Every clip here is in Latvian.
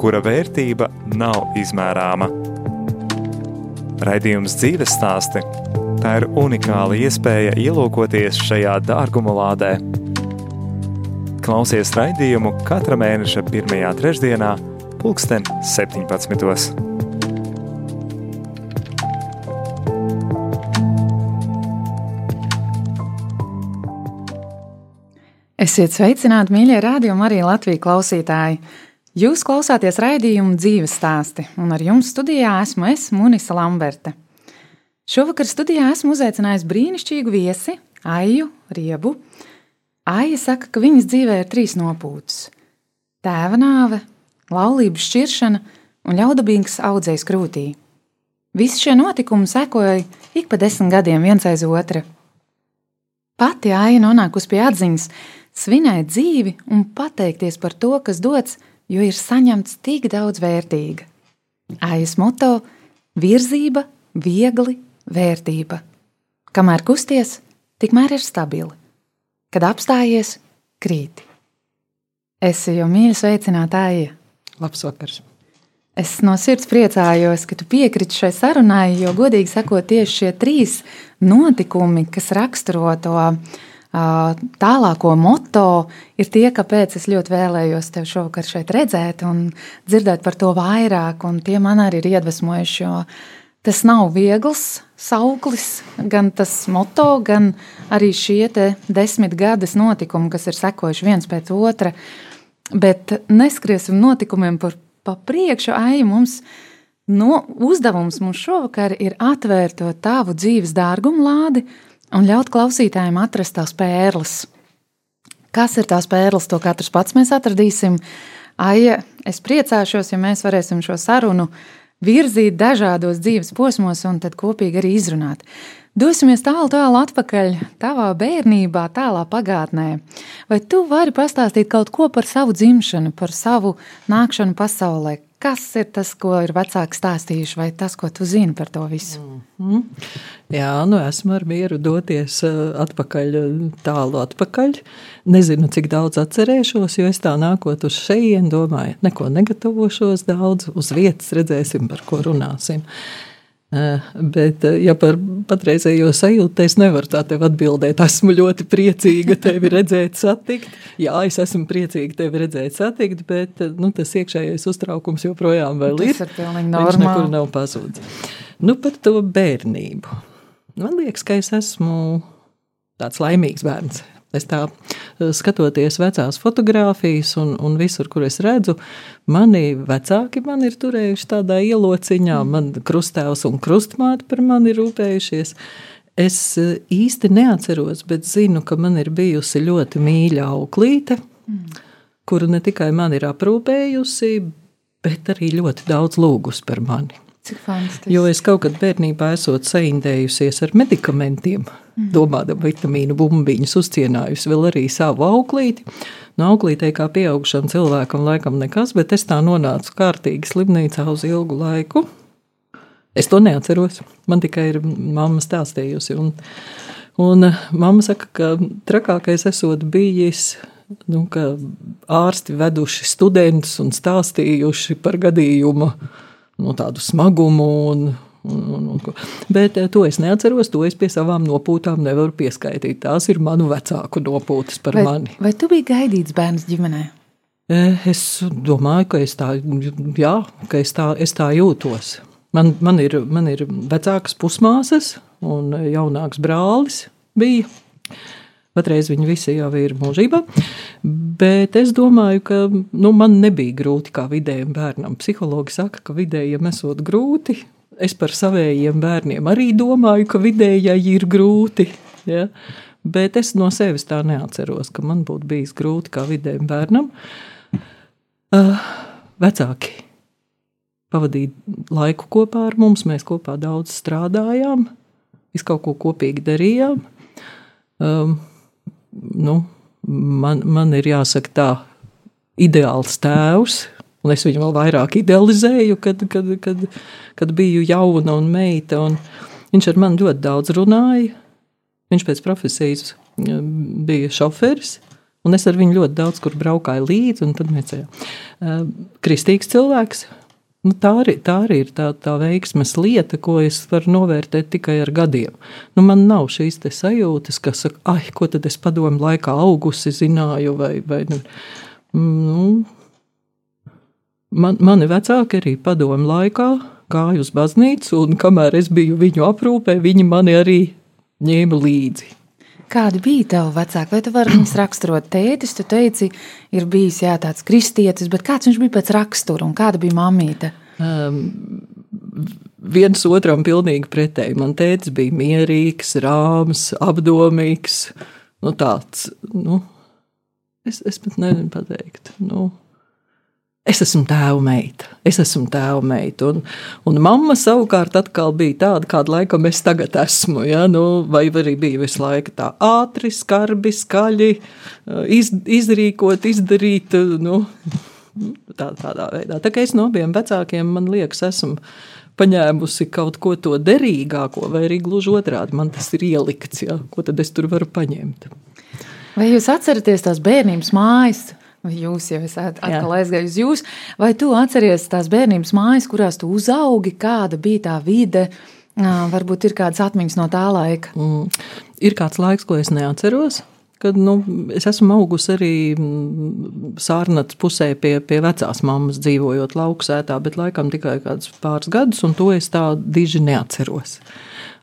kura vērtība nav izmērāma. Raidījums dzīves stāsti - tā ir unikāla iespēja ielūkoties šajā dārguma lādē. Klausies raidījumu katra mēneša pirmajā trešdienā, pulksten 17. Esiet sveicināti, mīļie rādījumi, arī Latvijas klausītāji! Jūs klausāties raidījumu dzīves stāsti, un ar jums studijā esmu es, Munisa Lamberta. Šovakar studijā esmu uzaicinājis brīnišķīgu viesi, Aiju Riebu. Aija saka, ka viņas dzīvē ir trīs nopūtas - tēva nāve, laulības šķiršana un ļaudabīgs audzējs krūtī. Visi šie notikumi sekoja ik pa desmit gadiem viens aiz otra. Pati Aija nonākusi pie atziņas, svinēt dzīvi un pateikties par to, kas dots, jo ir saņemts tik daudz vērtīga. Aijas moto - virzība, viegli, vērtība. Kamēr kusties, tikmēr ir stabili. Kad apstājies, krīti. Es jau mīlu sveicināt Aija. Labs vakars! Es no sirds priecājos, ka tu piekriti šai sarunai, jo, godīgi sakot, tieši šie trīs notikumi, kas raksturo to uh, tālāko moto ir tie, kāpēc es ļoti vēlējos tevi šovakar šeit redzēt un dzirdēt par to vairāk. Tie man arī ir iedvesmojuši, jo tas nav viegls sauklis, gan tas moto, gan arī šie desmit gadus notikumi, kas ir sekojuši viens pēc otra. Bet neskriesim notikumiem par pa priekšu, ai mums. No, uzdevums mums šovakar ir atvērt to tavu dzīves dārgumu lādi, un ļaut klausītājiem atrast tās pērles. Kas ir tās pērles, to katrs pats mēs atradīsim. Aija, es priecāšos, ja mēs varēsim šo sarunu virzīt dažādos dzīves posmos un tad kopīgi arī izrunāt. Dosimies tālu, tālu atpakaļ, tavā bērnībā, tālā pagātnē. Vai tu vari pastāstīt kaut ko par savu dzimšanu, par savu nākšanu pasaulē? Kas ir tas, ko ir vecāki stāstījuši, vai tas, ko tu zini par to visu? Mm -hmm. Jā, nu esmu ar mieru doties eh, atpakaļ, tālu atpakaļ. Nezinu, cik daudz atcerēšos, jo es tā nākot uz šejienu, domāju, neko negatavošos daudz, uz vietas redzēsim, par ko runāsim. Uh, bet, eh, ja par patreizējo sajūtu es nevaru tā tev atbildēt, esmu ļoti priecīga tevi redzēt, satikt. Jā, es esmu priecīga tevi redzēt, satikt, bet eh, nu, tas iekšējais uztraukums joprojām ir. Tas ir pilnīgi normāli. Viņš nekur nav pazudis. Nu, par to bērnību. Man liekas, ka es esmu tāds laimīgs bērns. Es tā eh, skatoties vecās fotogrāfijas, un, un visur, kur es redzu, mani vecāki man ir turējuši tādā ielociņā, mm. man krustāvs un krustmāte par mani rūpējušies. Es eh, īsti neatceros, bet zinu, ka man ir bijusi ļoti mīļa auklīte, mm. kuru ne tikai man ir aprūpējusi, bet arī ļoti daudz lūgus par mani. Cik fantastiski. Jo es kaut kad bērnībā esot saindējusies ar medikamentiem, mm. domādam vitamīnu bumbiņus, uzcienājusi vēl arī savu auklīti. No auklītē kā pieaugšam cilvēkam laikam nekas, bet es tā nonācu kārtīgi slimnīcā uz ilgu laiku. Es to neatceros. Man tikai ir mamma stāstījusi. Un, un eh, mamma saka, ka trakākais esot bijis nu, ārsti veduši studentus un stāstījuši par gadījumu nu, tādu smagumu. Un, un, un, un, bet eh, to es neatceros, to es pie savām nopūtām nevaru pieskaitīt. Tās ir manu vecāku nopūtas par vai, mani. Vai tu biji gaidīts bērns ģimenē? Eh, es domāju, ka es tā, jā, ka es tā, es tā jūtos. Man, man, ir, man ir vecākas pusmāsas un jaunāks brālis bija. Patreiz viņi visi jau ir mūžībā. Bet es domāju, ka nu, man nebija grūti kā vidējam bērnam. Psihologi saka, ka vidējiem esot grūti. Es par saviem bērniem arī domāju, ka vidējai ir grūti. Ja? Bet es no sevis tā neatceros, ka man būtu bijis grūti kā vidējam bērnam. Uh, vecāki pavadīja laiku kopā ar mums. Mēs kopā daudz strādājām, visu kaut ko kopīgi darījām. Um, nu, man, man ir jāsaka tā, ideāls tēvs, un es viņu vēl vairāk idealizēju, kad, kad, kad, kad biju jauna un meita. Un viņš ar mani ļoti daudz runāja. Viņš pēc profesijas bija šoferis. Un es ar viņu ļoti daudz kur braukāju līdzi, tad mēs ejam. Kristīgs cilvēks. Nu, tā, arī, tā arī ir tā, tā veiksmes lieta, ko es varu novērtēt tikai ar gadiem. Nu, man nav šīs sajūtas, ka, saka, ah, ko tad es padomu laikā augusi zināju, vai, vai nu, nu, man, mani vecāki arī padomu laikā gāja uz baznīcu, un kamēr es biju viņu aprūpē, viņi mani arī ņēma līdzi. Kādi bija tavi vecāki? Vai tu vari viņus raksturot? Tētis, tu teici, ir bijis jā, tāds kristietis, bet kāds viņš bija pēc rakstura un kāda bija mamīte? Um, viens otram pilnīgi pretēji. Man tētis bija mierīgs, rāms, apdomīgs. Nu, tāds, nu, es, es pat nezinu pateikt. Nu, Es esmu tēva meita, es esmu tēva meita. Un, un mamma savukārt bija tāda, kāda laikam es tagad esmu. Ja? Nu, vai arī bija visu laiku tā ātri, skarbi, skaļi, iz, izrīkot, izdarīt. Nu, tā, tādā veidā. Tā kā es no abiem vecākiem, man liekas, esmu paņēmusi kaut ko to derīgāko, vai arī gluži otrādi man tas ir ielikts. Ja? Ko tad es tur varu paņemt? Vai jūs atceraties tās bērnības mājas? Vai jūs jau esat atkal aizgājis uz jums, vai tu atceries tās bērnības mājas, kurās tu uzaugi, kāda bija tā vide? Varbūt ir kādas atmiņas no tā laika. Mm. Ir kāds laiks, ko es neatceros. Kad, nu, es esmu augusi arī sārnats pusē pie, pie vecās mammas, dzīvojot lauksētā, bet laikam tikai kādus pāris gadus, un to es tā diži neatceros.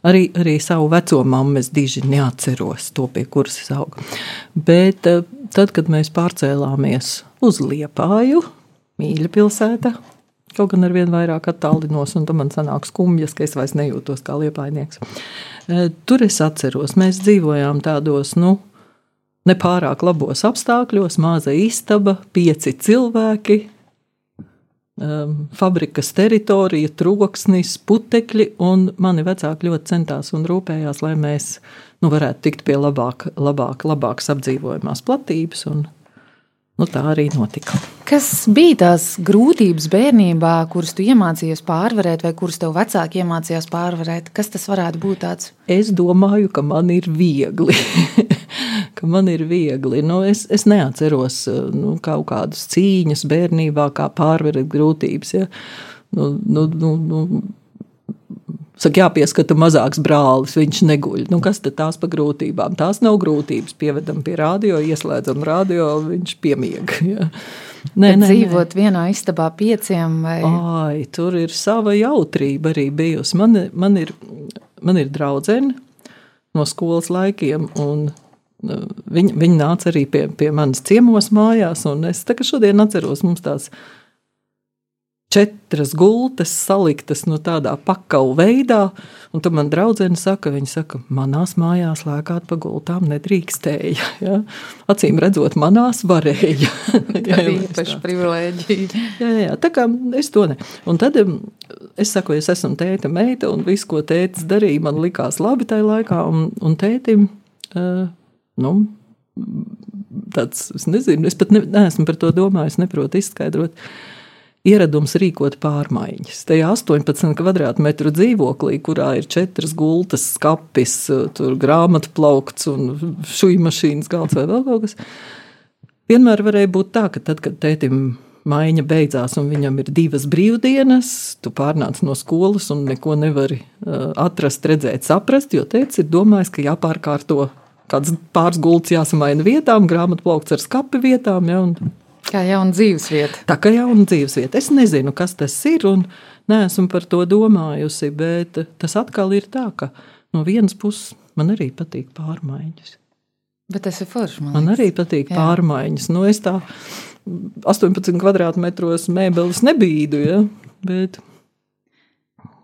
Arī, arī savu veco mammu es diži neatceros, to pie kuras es augu. Bet tad, kad mēs pārcēlāmies uz Liepāju, mīļa pilsēta, kaut gan ar vien vairāk attālinos, un tam man sanāk skumjas, ka es vairs nejūtos kā liepainieks. E, tur es atceros, mēs dzīvojām tādos, nu, nepārāk labos apstākļos, maza istaba, pieci cilvēki, um, fabrikas teritorija, troksnis, putekļi, mani vecāki ļoti centās un rūpējās, lai mēs nu, varētu tikt pie labāk, labāk, labākas apdzīvojamās platības. Un, Nu, tā arī notika. Kas bija tās grūtības bērnībā, kuras tu iemācījies pārvarēt, vai kuras tev vecāki iemācījās pārvarēt? Kas tas varētu būt tāds? Es domāju, ka man ir viegli. ka man ir viegli. Nu, es, es neatceros nu, kaut kādas cīņas bērnībā, kā pārvarēt grūtības. Ja? Nu, nu, nu, nu, Saka, jāpieskata mazāks brālis, viņš neguļ. Nu, kas tad tās par grūtībām? Tās nav grūtības. Pievedam pie radio, ieslēdzam radio, viņš piemiega. Ja. Nē, nē, dzīvot nē. vienā istabā pieciem vai? Ai, tur ir sava jautrība arī bijusi. Man, man ir, man ir draudzene no skolas laikiem, un nu, viņi, viņi nāca arī pie, pie manas ciemos mājās, un es kā šodien atceros mums tās četras gultas saliktas no tādā pakaļ veidā. Un tad man draudzene saka, viņa saka, manās mājās lēkāt pa gultām nedrīkstēja. Ja? Acīm redzot, manās varēja. Tā bija īpaša privilēģija. Jā, jā, tā kā es to ne. Un tad es saku, es esmu tēta meita, un viss, ko tētis darīja, man likās labi tajā laikā. Un, un tētim, uh, nu, tāds, es nezinu, es pat ne, neesmu par to domājis, neprotu izskaidrot. Uh, ieradums rīkot pārmaiņas. Tajā 18 kvadrātmetru dzīvoklī, kurā ir četras gultas, skapis, grāmatu plaukts un šūnu mašīnas galds vai vēl kaut kas. Vienmēr varēja būt tā, ka tad, kad tētim maiņa beidzās un viņam ir divas brīvdienas, tu pārnāc no skolas un neko nevari uh, atrast, redzēt, saprast, jo tēvs ir domājis, ka jāpārkārto kāds pāris gultas jāsamaina vietām, grāmatu plaukts ar skapi vietām. Ja, un, Kā jauna dzīvesvieta. Tā kā jauna dzīvesvieta. Es nezinu, kas tas ir, un neesmu par to domājusi, bet tas atkal ir tā, ka no vienas puses man arī patīk pārmaiņas. Bet tas ir forši. Man, man arī patīk Jā. pārmaiņas. Nu, es tā 18 kvadrātmetros mēbeles nebīdu, ja? bet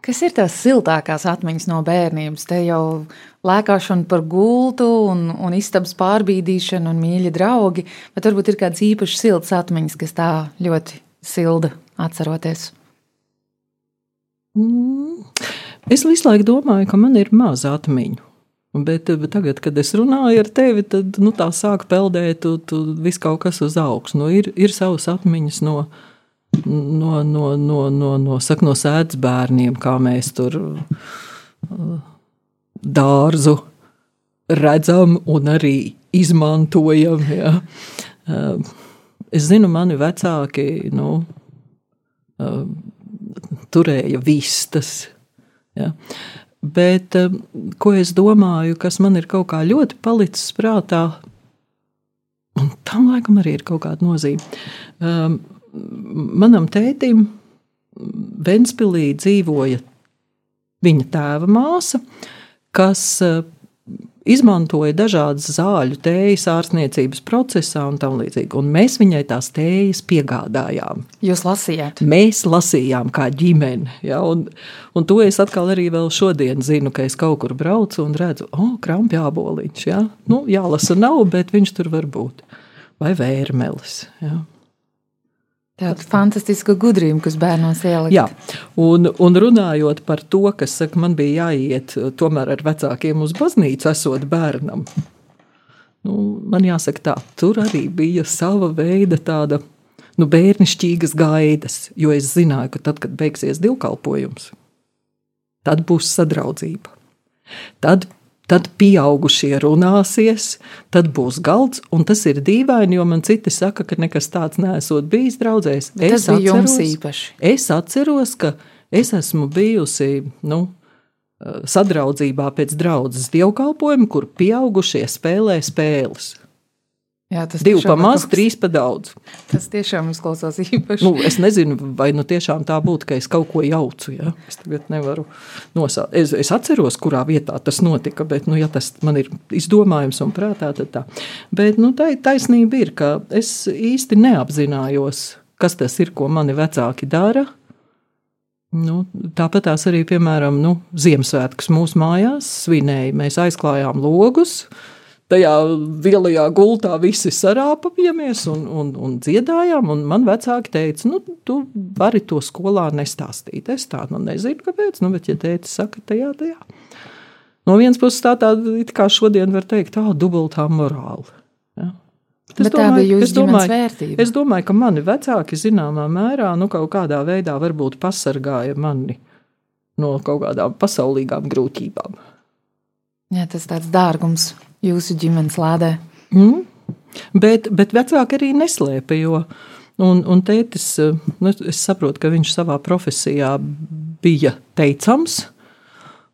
Kas ir tās siltākās atmiņas no bērnības? Te jau lēkāšana par gultu, un, un istabas pārbīdīšana, un mīļi draugi, bet varbūt ir kādas īpašas siltas atmiņas, kas tā ļoti silda atceroties. Mm. Es visu laiku domāju, ka man ir maz atmiņu. Bet, bet tagad, kad es runāju ar tevi, tad nu, tā sāk peldēt, tu viss kaut kas uz augšu. Nu, ir, ir savas atmiņas no, no, no, no, no, no, saka, no sēdes bērniem, kā mēs tur uh, dārzu redzam un arī izmantojam. Ja. Uh, es zinu, mani vecāki nu, uh, turēja vistas. Ja. Bet um, ko es domāju, kas man ir kaut kā ļoti palicis prātā, un tam laikam arī ir kaut kāda nozīme. Manam tētim Ventspīlī dzīvoja viņa tēva māsa, kas uh, izmantoja dažādas zāļu tējas ārstniecības procesā un tam līdzīgi. Un mēs viņai tās tējas piegādājām. Jūs lasījāt? Mēs lasījām kā ģimene. Ja, un, un to es atkal arī vēl šodien zinu, ka es kaut kur braucu un redzu, oh, krampjā boliņš. Ja? Nu, jālasa nav, bet viņš tur var būt. Vai vērmelis. Ja? Tāda fantastiska gudrība, kas bērnos ielikt. Jā, un, un runājot par to, kas saka, man bija jāiet tomēr ar vecākiem uz baznīcu, esot bērnam. Nu, man jāsaka, tā, tur arī bija sava veida tāda nu, bērnišķīgas gaidas, jo es zināju, ka tad, kad beigsies divkalpojums, tad būs sadraudzība. Tad Tad pieaugušie runāsies, tad būs galds, un tas ir dīvaini, jo man citi saka, ka nekas tāds nesot bijis draudzēs. Bet es tas bija atceros, jums īpaši. Es atceros, ka es esmu bijusi, nu, sadraudzībā pēc draudzes dievkalpojuma, kur pieaugušie spēlē spēles. Jā, tas Divi pa maz, trīs pa daudz. Tas tiešām izklausās īpaši. Nu, es nezinu, vai nu tiešām tā būtu, ka es kaut ko jaucu. Ja? Es tagad nevaru nosaukt. Es, es atceros, kurā vietā tas notika, bet, nu, ja tas man ir izdomājums un prātā, tad tā. Bet, nu, tā taisnība ir, ka es īsti neapzinājos, kas tas ir, ko mani vecāki dara. Nu, tāpat arī, piemēram, nu, Ziemassvētkus mūsu mājās svinēja. Mēs aizklājām logus, uh, tajā lielajā gultā visi sarāpamies un, un, un dziedājām. Un man vecāki teica, nu, tu vari to skolā nestāstīt. Es tādu nu, nezinu, kāpēc, nu, bet, ja teica, saka, tajā, tajā. No vienas puses, tā tāda, kā šodien var teikt, tā dubultā morāla. Ja? Bet bet domāju, tā bija jūsu ģimenes vērtība. Es domāju, ka mani vecāki zināmā mērā, nu, kaut kādā veidā varbūt pasargāja mani no kaut kādām pasaulīgām grūtībām. Jā, tas tāds dārgums jūsu ģimenes lādē. Mm. Bet, bet vecāki arī neslēpa, jo un, un tētis, nu, es saprotu, ka viņš savā profesijā bija teicams.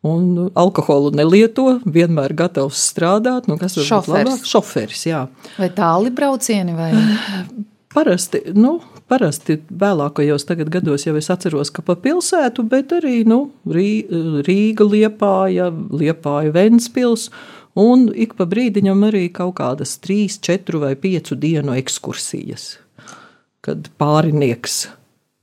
Un alkoholu nelieto, vienmēr gatavs strādāt. Nu, kas būt labāk? Šoferis, jā. Vai tāli braucieni? Vai? Parasti, nu, parasti vēlākajos gados jau es atceros, ka pa pilsētu, bet arī nu, Rīga, Liepāja, Liepāja, Ventspils. Un ik pa brīdiņam arī kaut kādas trīs, četru vai piecu dienu ekskursijas, kad pārinieks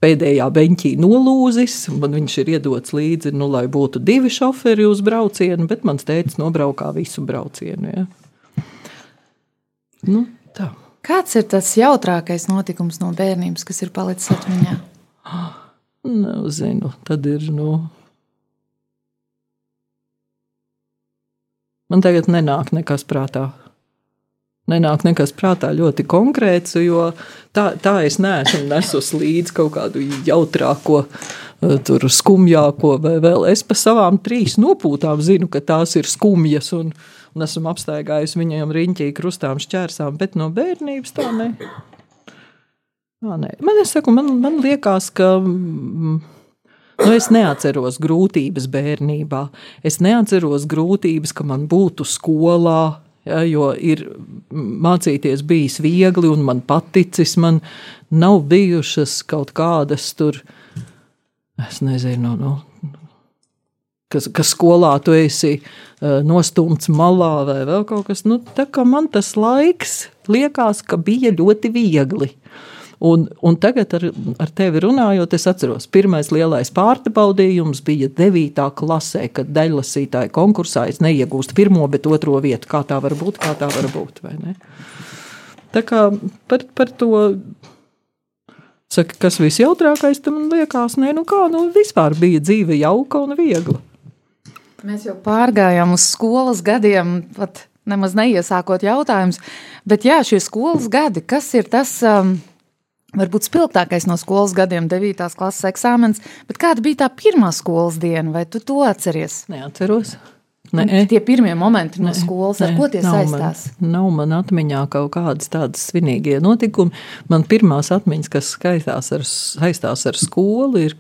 pēdējā beņķī nolūzis, man viņš ir iedots līdzi, nu, lai būtu divi šoferi uz braucienu, bet mans tēvs nobraukā visu braucienu. Ja. Nu, tā. Kāds ir tas jautrākais notikums no bērnības, kas ir palicis atmiņā? Nezinu, tad ir. Nu, Man tagad nenāk nekas prātā. Nenāk nekas prātā ļoti konkrēts, jo tā, tā es neesmu nesus līdzi kaut kādu jautrāko, eh, tur skumjāko, vai vēl. Es pa savām trīs nopūtām zinu, ka tās ir skumjas, un, un esmu apstaigājusi viņiem riņķī krustām šķērsām, bet no bērnības tā ne. Tā ne. Man, saku, man, man liekas, ka. Mm, Nu, es neatceros grūtības bērnībā. Es neatceros grūtības, ka man būtu skolā, ja, jo ir mācīties bijis viegli un man paticis. Man nav bijušas kaut kādas tur, es nezinu, nu, kas, kas skolā tu esi uh, nostumts malā vai vēl kaut kas. Nu, tā kā man tas laiks liekas, ka bija ļoti viegli. Un, un tagad ar, ar tevi runājot, es atceros, pirmais lielais pārbaudījums bija 9. klasē, kad daļlasītāju konkursā es neiegūstu pirmo, bet otro vietu. Kā tā var būt? Kā tā var būt? Tā kā par, par to Saka, kas visjautrākais tam liekas, nē, nu kā, nu vispār bija dzīve jauka un viegla. Mēs jau pārgājām uz skolas gadiem, pat nemaz neiesākot jautājumus. Bet jā, šie skolas gadi, kas ir tas um, varbūt spilgtākais no skolas gadiem, 9. klases eksāmens, bet kāda bija tā pirmā skolas diena, vai tu to atceries? Neatceros. Nē, tie pirmie momenti no skolas, ar ko tie nav saistās? Man, nav man atmiņā kaut kādas tādas svinīgie notikumi. Man pirmās atmiņas, kas skaistās ar, saistās ar skolu, ir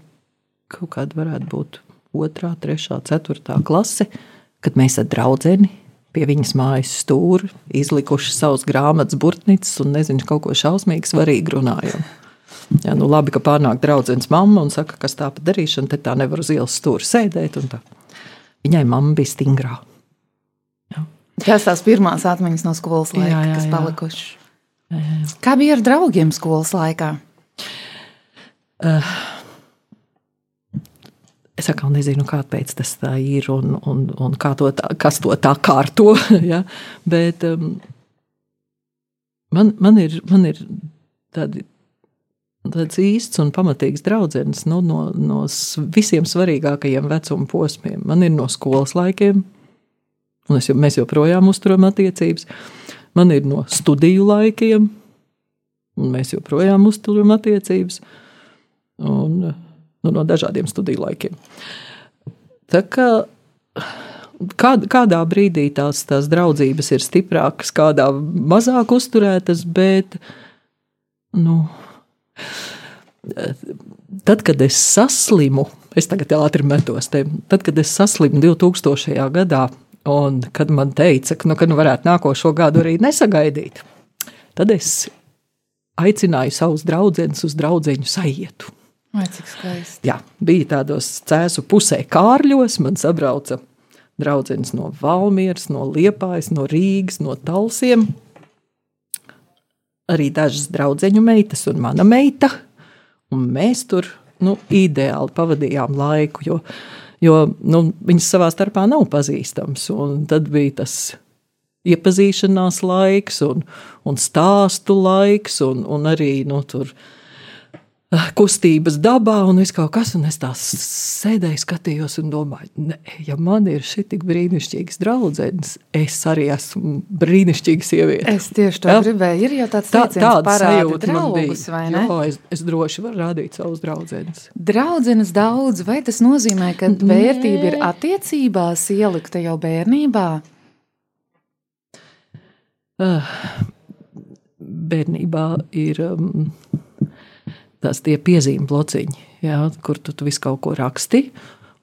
kaut kāda varētu būt otrā, trešā, ceturtā klase, kad mēs ar draudzeni pie viņas mājas stūra izlikuši savus grāmatas burtnicis un nezinu, kaut ko šausmīgi svarīgi runājam. Jā, nu labi, ka pārnāk draudzens mamma un saka, kas tā pa darīšana, te tā nevar uz ielas stūra sēdēt. Viņai mamma bija stingrā. Jā. Tas tās pirmās atmiņas no skolas laika, jā, jā, kas palikušas. Kā bija ar draugiem skolas laikā? Uh, es atkal nezinu, kāpēc tas tā ir un, un, un kā to tā, kas to tā kārto. ja? Bet um, man, man, ir, man ir tādi tāds īsts un pamatīgs draugs nu, no, no visiem svarīgākajiem vecuma posmiem. Man ir no skolas laikiem, un es, mēs joprojām uzturam attiecības. Man ir no studiju laikiem, un mēs joprojām uzturam attiecības. Un, nu, no dažādiem studiju laikiem. Tā kā kād, kādā brīdī tās, tās draudzības ir stiprākas, kādā mazāk uzturētas, bet nu, Tad, kad es saslimu, es tagad ātri metos te, tad, kad es saslimu 2000. gadā, un kad man teica, ka nu, ka nu varētu nākošo gadu arī nesagaidīt, tad es aicināju savus draugus uz draugu sajietu. Vai cik skaisti. Jā, bija tādos cēsu pusē kārļos, man sabrauca draugs no Valmieras, no Liepājas, no Rīgas, no Talsiem arī dažas draugu meitas un mana meita. Un mēs tur nu, ideāli pavadījām laiku, jo, jo nu, viņas savā starpā nav pazīstamas. Tad bija tas iepazīšanās laiks, un, un stāstu laiks, un, un arī nu, tur Ah, kustības dabā un viss kaut kas. Un es tā sēdēju, skatījos un domāju, ne, ja man ir šī tik brīnišķīgas draudzenes, es arī esmu brīnišķīga sieviete. Es tieši to ja? gribēju. Ir jau tāds tā, tāds sajūta, draugus, vai ne? Jā, es, es droši varu rādīt savus draudzenes. Draudzenes daudz, vai tas nozīmē, ka Nē. vērtība ir attiecībās ielikta jau bērnībā? Uh, bērnībā ir. Um, tās tie piezīmju blociņi, jā, kur tu, tu visu kaut ko raksti.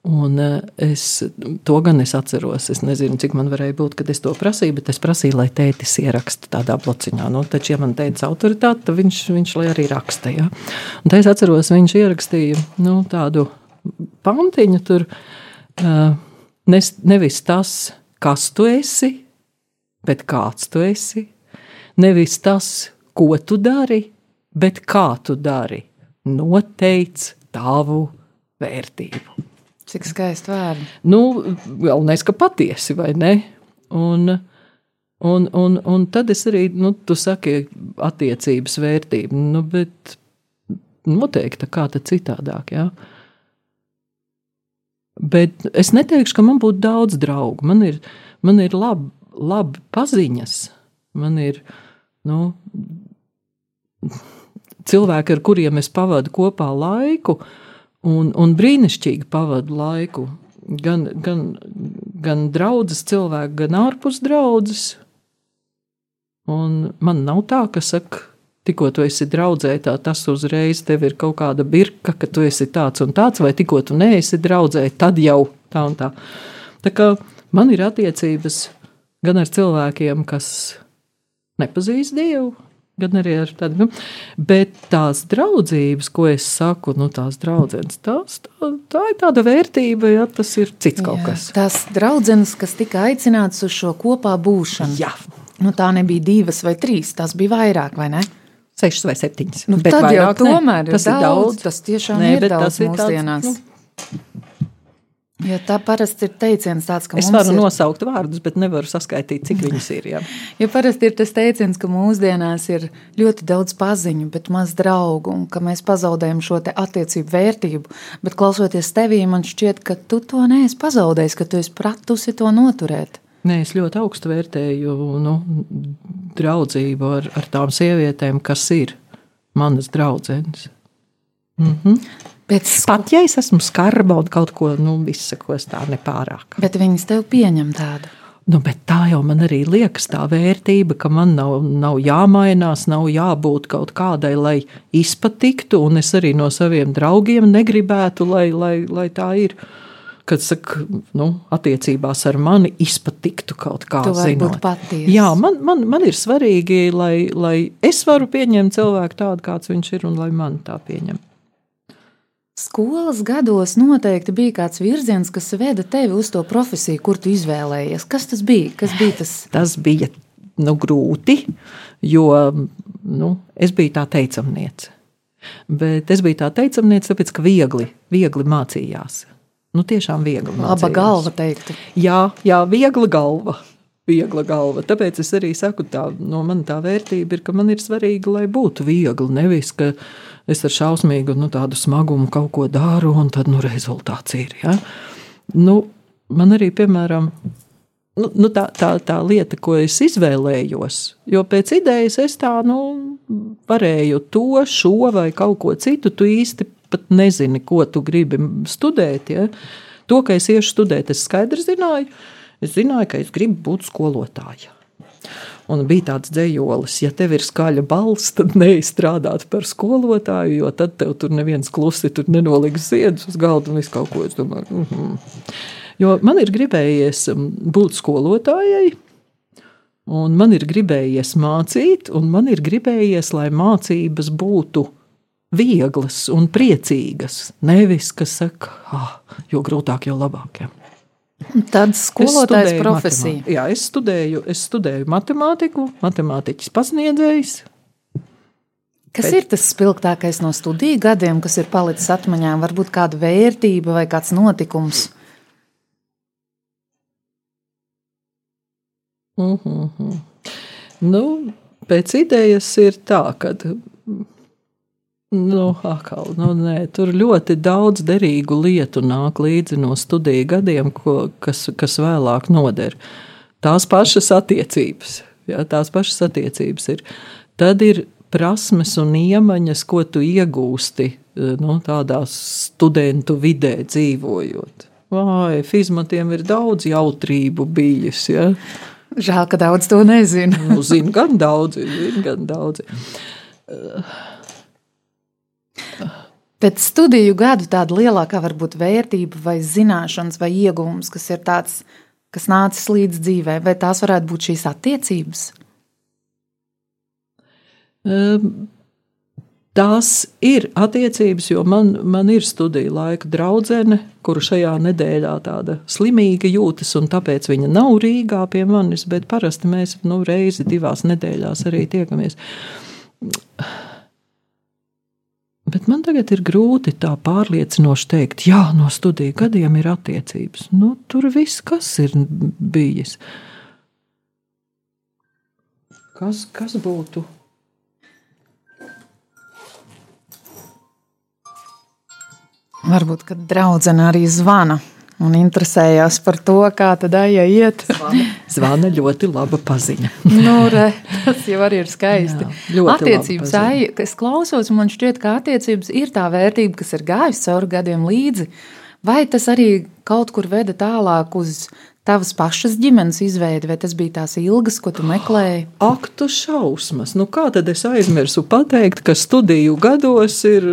Un eh, es to gan es atceros. Es nezinu, cik man varēja būt, kad es to prasīju, bet es prasīju, lai tētis ieraksta tādā blociņā. Nu, taču, ja man teica autoritāte, tad viņš, viņš arī raksta. Ja? Un tā es atceros, viņš ierakstīja nu, tādu pantiņu tur. Uh, nes, nevis tas, kas tu esi, bet kāds tu esi. Nevis tas, ko tu dari, bet kā tu dari, noteic tavu vērtību. Cik skaisti vārdi. Nu, galvenais, ka patiesi, vai ne? Un, un, un, un tad es arī, nu, tu saki, attiecības vērtība, nu, bet noteikti kā tad citādāk, jā. Bet es neteikšu, ka man būtu daudz draugu. Man ir, man ir labi lab paziņas, man ir, nu, cilvēki, ar kuriem es pavadu kopā laiku, un, un brīnišķīgi pavadu laiku. Gan, gan, gan draudzes cilvēki, gan ārpus draudzes. Un man nav tā, ka saka, tikko tu esi draudzē, tā tas uzreiz tev ir kaut kāda birka, ka tu esi tāds un tāds, vai tikko tu neesi draudzē, tad jau tā un tā. Tā kā man ir attiecības gan ar cilvēkiem, kas nepazīst Dievu, gan arī ar tādu. Nu, bet tās draudzības, ko es saku, nu, tās draudzenes, tās, tā, tā ir tāda vērtība, ja tas ir cits kaut Jā, kas. Tās draudzenes, kas tika aicinātas uz šo kopā būšanu. Jā. Nu, tā nebija divas vai trīs, tās bija vairāk, vai ne? Sešas vai septiņas. Nu, bet tad jau tomēr ne. tas ir daudz. Tas tiešām Nē, ir daudz mūsdienās. Tas, nu, Jo tā parasti ir teiciens, tāds, ka es varu ir... nosaukt vārdus, bet nevaru saskaitīt, cik viņas ir. Jā. Jo parasti ir tas teiciens, ka mūsdienās ir ļoti daudz paziņu, bet maz draugu, un ka mēs pazaudējam šo attiecību vērtību. Bet klausoties tevī, man šķiet, ka tu to neesi pazaudējis, ka tu esi pratusi to noturēt. Nē, es ļoti augstu vērtēju nu, draudzību ar, ar tām sievietēm, kas ir manas draudzenes. Mhm. Pēc... Pat ja es esmu skarba un kaut ko nu, izsakos tā nepārāk. Bet viņas tev pieņem tādu. Nu, bet tā jau man arī liekas, tā vērtība, ka man nav, nav jāmainās, nav jābūt kaut kādai, lai izpatiktu, un es arī no saviem draugiem negribētu, lai, lai, lai tā ir. Kad saka, nu, attiecībās ar mani izpatiktu kaut kā zinot. Jā, man, man, man ir svarīgi, lai, lai es varu pieņemt cilvēku tādu, kāds viņš ir, un lai man tā pieņem. Skolas gados noteikti bija kāds virziens, kas veda tevi uz to profesiju, kur tu izvēlējies. Kas tas bija? Kas bija tas? tas bija nu, grūti, jo nu, es biju tā teicamniece. Bet es biju tā teicamniece, tāpēc ka viegli, viegli mācījās. Nu, tiešām viegli. Mācījās. Laba galva, teiktu. Jā, jā, viegla galva. Viegla galva. Tāpēc es arī saku, tā no man tā vērtība ir, ka man ir svarīgi, lai būtu viegli. Nevis, ka es ar šausmīgu nu, smagumu kaut ko daru, un tad nu, rezultāts ir. Ja? Nu, man arī, piemēram, nu, nu, tā, tā, tā lieta, ko es izvēlējos, jo pēc idejas es tā nu, varēju to, šo vai kaut ko citu. Tu īsti pat nezini, ko tu gribi studēt. Ja? To, ka es iešu studēt, es skaidri zināju. Es zināju, ka es gribu būt skolotāja. Un bija tāds dzējolis, ja tev ir skaļa balss, tad neizstrādāt par skolotāju, jo tad tev tur neviens klusi tur nenoliks ziedus uz galda un visu kaut ko. Es domāju, mm -hmm. Jo man ir gribējies um, būt skolotājai, un man ir gribējies mācīt, un man ir gribējies, lai mācības būtu vieglas un priecīgas. Nevis, kas saka, ah, jo grūtāk, jo labāk. Ja. Tad skolotājas profesija. Jā, es studēju, es studēju matemātiku, matemātiķis pasniedzējs. Kas Bet... ir tas spilgtākais no studiju gadiem, kas ir palicis atmiņā? Varbūt kāda vērtība vai kāds notikums? Mm -hmm. nu, pēc idejas ir tā, ka Nu, akal, nu, nē, tur ļoti daudz derīgu lietu nāk līdzi no studiju gadiem, ko, kas, kas vēlāk noder. Tās pašas attiecības, jā, tās pašas attiecības ir. Tad ir prasmes un iemaņas, ko tu iegūsti nu, tādā studentu vidē dzīvojot. Vai fizmatiem ir daudz jautrību bijis. Ja? Žēl, ka daudz to nezinu. nu, zinu, gan daudzi, zinu, gan daudzi. Pēc studiju gadu tāda lielākā varbūt vērtība vai zināšanas vai iegūms, kas ir tāds, kas nācis līdz dzīvē, vai tās varētu būt šīs attiecības? Um, tās ir attiecības, jo man, man ir studiju laika draudzene, kuru šajā nedēļā tāda slimīga jūtas, un tāpēc viņa nav Rīgā pie manis, bet parasti mēs nu, reizi divās nedēļās arī tiekamies. Bet man tagad ir grūti tā pārliecinoši teikt, jā, no studiju gadiem ir attiecības. Nu, tur viss, kas ir bijis. Kas, kas būtu? Varbūt, kad draudzene arī zvana un interesējās par to, kā tad aija iet. Zvana, zvana ļoti laba paziņa. nu, re, tas jau arī ir skaisti. Jā, attiecības aija, kas klausos, man šķiet, ka attiecības ir tā vērtība, kas ir gājusi cauri gadiem līdzi. Vai tas arī kaut kur veda tālāk uz tavas pašas ģimenes izveidi, vai tas bija tās ilgas, ko tu meklēji? Ak, tu šausmas! Nu, kā tad es aizmirsu pateikt, ka studiju gados ir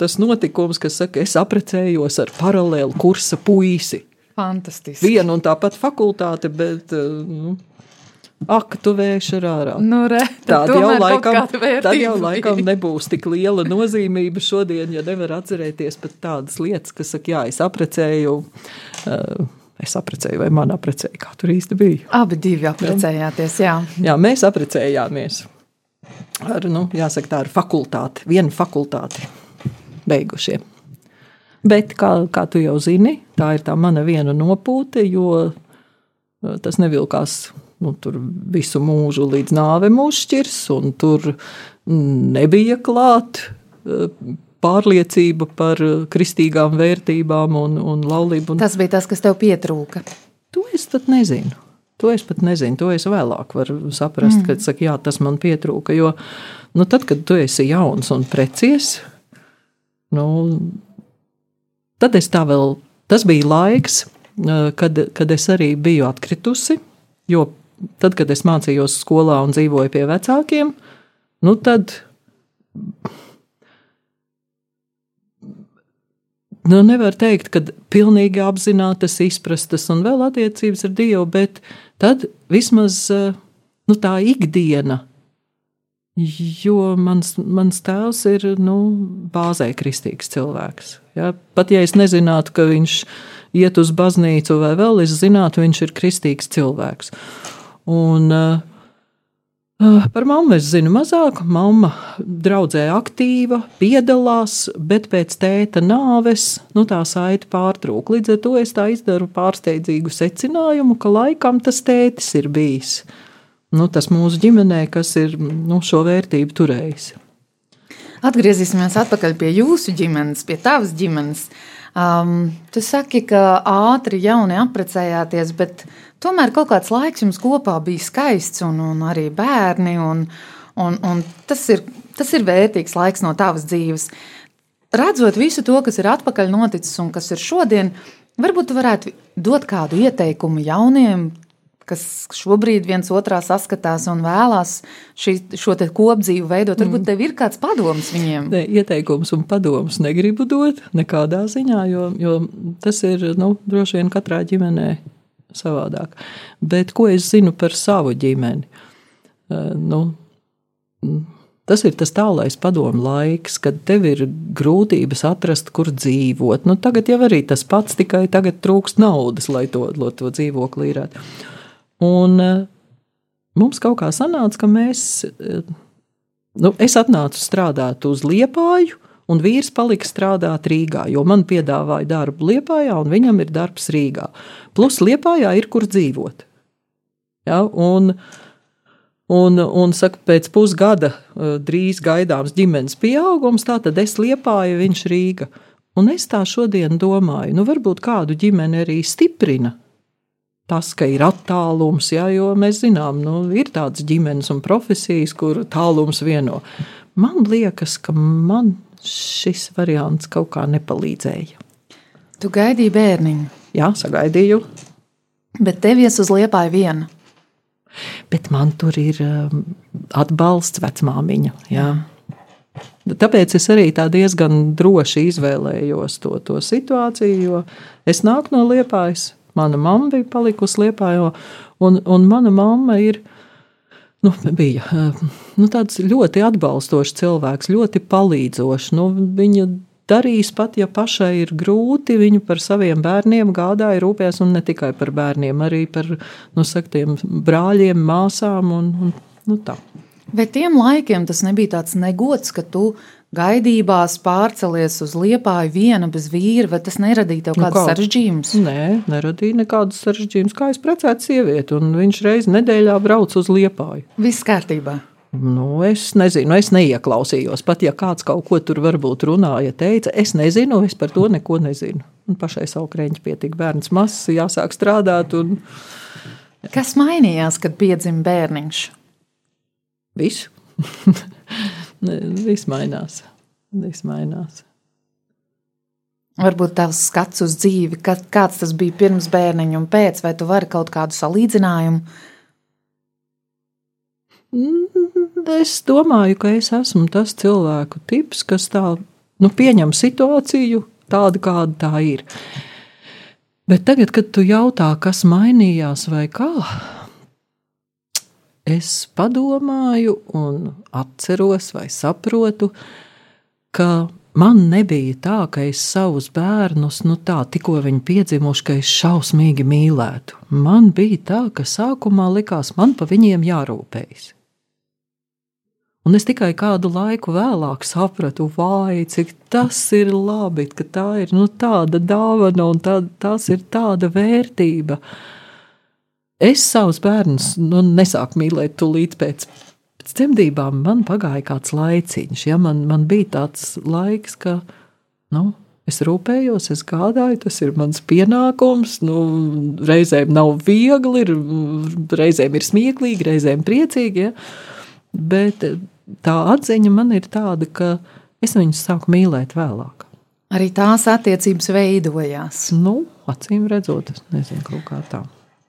tas notikums, kas saka, es aprecējos ar paralēlu kursa puisi. Fantastiski. Viena un tā pat fakultāte, bet. Nu, Ak, tu vēši ar ārā. Nu, re, tad jau, laikam, tad jau laikam nebūs tik liela nozīmība šodien, ja nevar atcerēties pat tādas lietas, kas saka, jā, es aprecēju. Uh, Es aprecēju, vai man aprecēja, kā tur īsti bija. Abi divi aprecējāties, jā. Jā, mēs aprecējāmies. Ar, nu, jāsaka, tā ir fakultāte, viena fakultāte beigušie. Bet, kā, kā tu jau zini, tā ir tā mana viena nopūte, jo tas nevilkās nu, visu mūžu līdz nāve mūs šķirs, un tur nebija klāt pārliecība par kristīgām vērtībām un, un laulību. Tas bija tas, kas tev pietrūka. To es pat nezinu. To es pat nezinu, to es vēlāk varu saprast, mm. kad saka, jā, tas man pietrūka. Jo nu, tad, kad tu esi jauns un precies, nu, tad es tā vēl, tas bija laiks, kad, kad es arī biju atkritusi, jo tad, kad es mācījos skolā un dzīvoju pie vecākiem, nu tad nu, nevar teikt, ka pilnīgi apzinātas, izprastas un vēl attiecības ar Dievu, bet tad vismaz nu, tā ikdiena. Jo mans, mans tēvs ir nu, bāzē kristīgs cilvēks. Ja? Pat ja es nezinātu, ka viņš iet uz baznīcu vai vēl, es zinātu, viņš ir kristīgs cilvēks. Un, uh, par mammu es zinu mazāk. Mama draudzē aktīva, piedalās, bet pēc tēta nāves nu, tā saite pārtrūka. Līdz ar to es tā izdaru pārsteidzīgu secinājumu, ka laikam tas tētis ir bijis nu, tas mūsu ģimenē, kas ir nu, šo vērtību turējis. Atgriezīsimies atpakaļ pie jūsu ģimenes, pie tavas ģimenes. Um, tu saki, ka ātri jauni apprecējāties, bet tomēr kaut kāds laiks jums kopā bija skaists, un, un arī bērni. Un, un, un tas, ir, tas ir vērtīgs laiks no tavas dzīves. Redzot visu to, kas ir atpakaļ noticis un kas ir šodien, varbūt jūs varētu dot kādu ieteikumu jauniem, kas šobrīd viens otrā saskatās un vēlās šī, šo kopdzīvi veidot. Varbūt mm. tev ir kāds padoms viņiem? Ne, ieteikums un padoms negribu dot nekādā ziņā, jo, jo tas ir nu, droši vien katrā ģimenē savādāk. Bet ko es zinu par savu ģimeni? Uh, nu, Tas ir tas tālais padomu laiks, kad tev ir grūtības atrast, kur dzīvot. Nu, tagad jau arī tas pats, tikai tagad trūkst naudas, lai to, to dzīvokli īrētu. Un uh, mums kaut kā sanāca, ka mēs, uh, nu, es atnācu strādāt uz Liepāju, un vīrs palika strādāt Rīgā, jo man piedāvāja darbu Liepājā, un viņam ir darbs Rīgā. Plus Liepājā ir kur dzīvot. Ja, un, un, un saka, pēc pusgada drīz gaidāms ģimenes pieaugums, tā tad es Liepāju, viņš Rīga. Un es tā šodien domāju, nu varbūt kādu ģimeni arī stiprina tas, ka ir attālums, ja, jo mēs zinām, nu, ir tādas ģimenes un profesijas, kur tālums vieno. Man liekas, ka man šis variants kaut kā nepalīdzēja. Tu gaidīji bērniņu? Jā, sagaidīju. Bet tevies uz liepāja viena. Bet man tur ir um, atbalsts vecmāmiņa. Jā. Tāpēc es arī diezgan droši izvēlējos to, to situāciju, jo es nāku no liepājas. Mana mamma bija palikusi liepājā, un, un mana mamma ir nu, bija nu, tāds ļoti atbalstošs cilvēks, ļoti palīdzošs. Nu, viņa darīs pat, ja pašai ir grūti, viņa par saviem bērniem gādāja, rūpējās un ne tikai par bērniem, arī par nu, saktiem, brāļiem, māsām un, un nu, tā. Bet tiem laikiem tas nebija tāds negods, ka tu gaidībās pārcelies uz liepāju viena bez vīra, vai tas neradīja tev nu, kādas kā? sarežģījumus? Nē, neradīja nekādas sarežģījumus. Kā es precētu sievieti, un viņš reiz nedēļā brauc uz liepāju. Viss kārtībā. Nu, es nezinu, es neieklausījos. Pat ja kāds kaut ko tur varbūt runāja, teica, es nezinu, es par to neko nezinu. Un pašai savu krēķi pietika bērns mazs, jāsāk strādāt. Un... Kas mainījās, kad piedzima bērniņš? Viss. Viss mainās. Viss mainās. Varbūt tavs skats uz dzīvi, kāds tas bija pirms bērniņa un pēc, vai tu vari kaut kādu salīdzinājumu? Mm, es domāju, ka es esmu tas cilvēku tips, kas tā nu, pieņem situāciju tādu, kāda tā ir. Bet tagad, kad tu jautā, kas mainījās vai kā, es padomāju un atceros vai saprotu, ka man nebija tā, ka es savus bērnus, nu tā, tikko viņi piedzimuši, ka es šausmīgi mīlētu. Man bija tā, ka sākumā likās, man pa viņiem jārūpējas. Un es tikai kādu laiku vēlāk sapratu, vai cik tas ir labi, ka tā ir nu, tāda dāvana un tā, tas ir tāda vērtība. Es savus bērnus nu, nesāku mīlēt tūlīt pēc, pēc dzemdībām. Man pagāja kāds laiciņš, ja man, man bija tāds laiks, ka nu, Es rūpējos, es gādāju, tas ir mans pienākums. Nu, reizēm nav viegli, ir, reizēm ir smieklīgi, reizēm priecīgi. Ja? Bet tā atziņa man ir tāda, ka es viņus sāku mīlēt vēlāk. Arī tās attiecības veidojās. Nu, acīm redzot, nezinu, kā tā.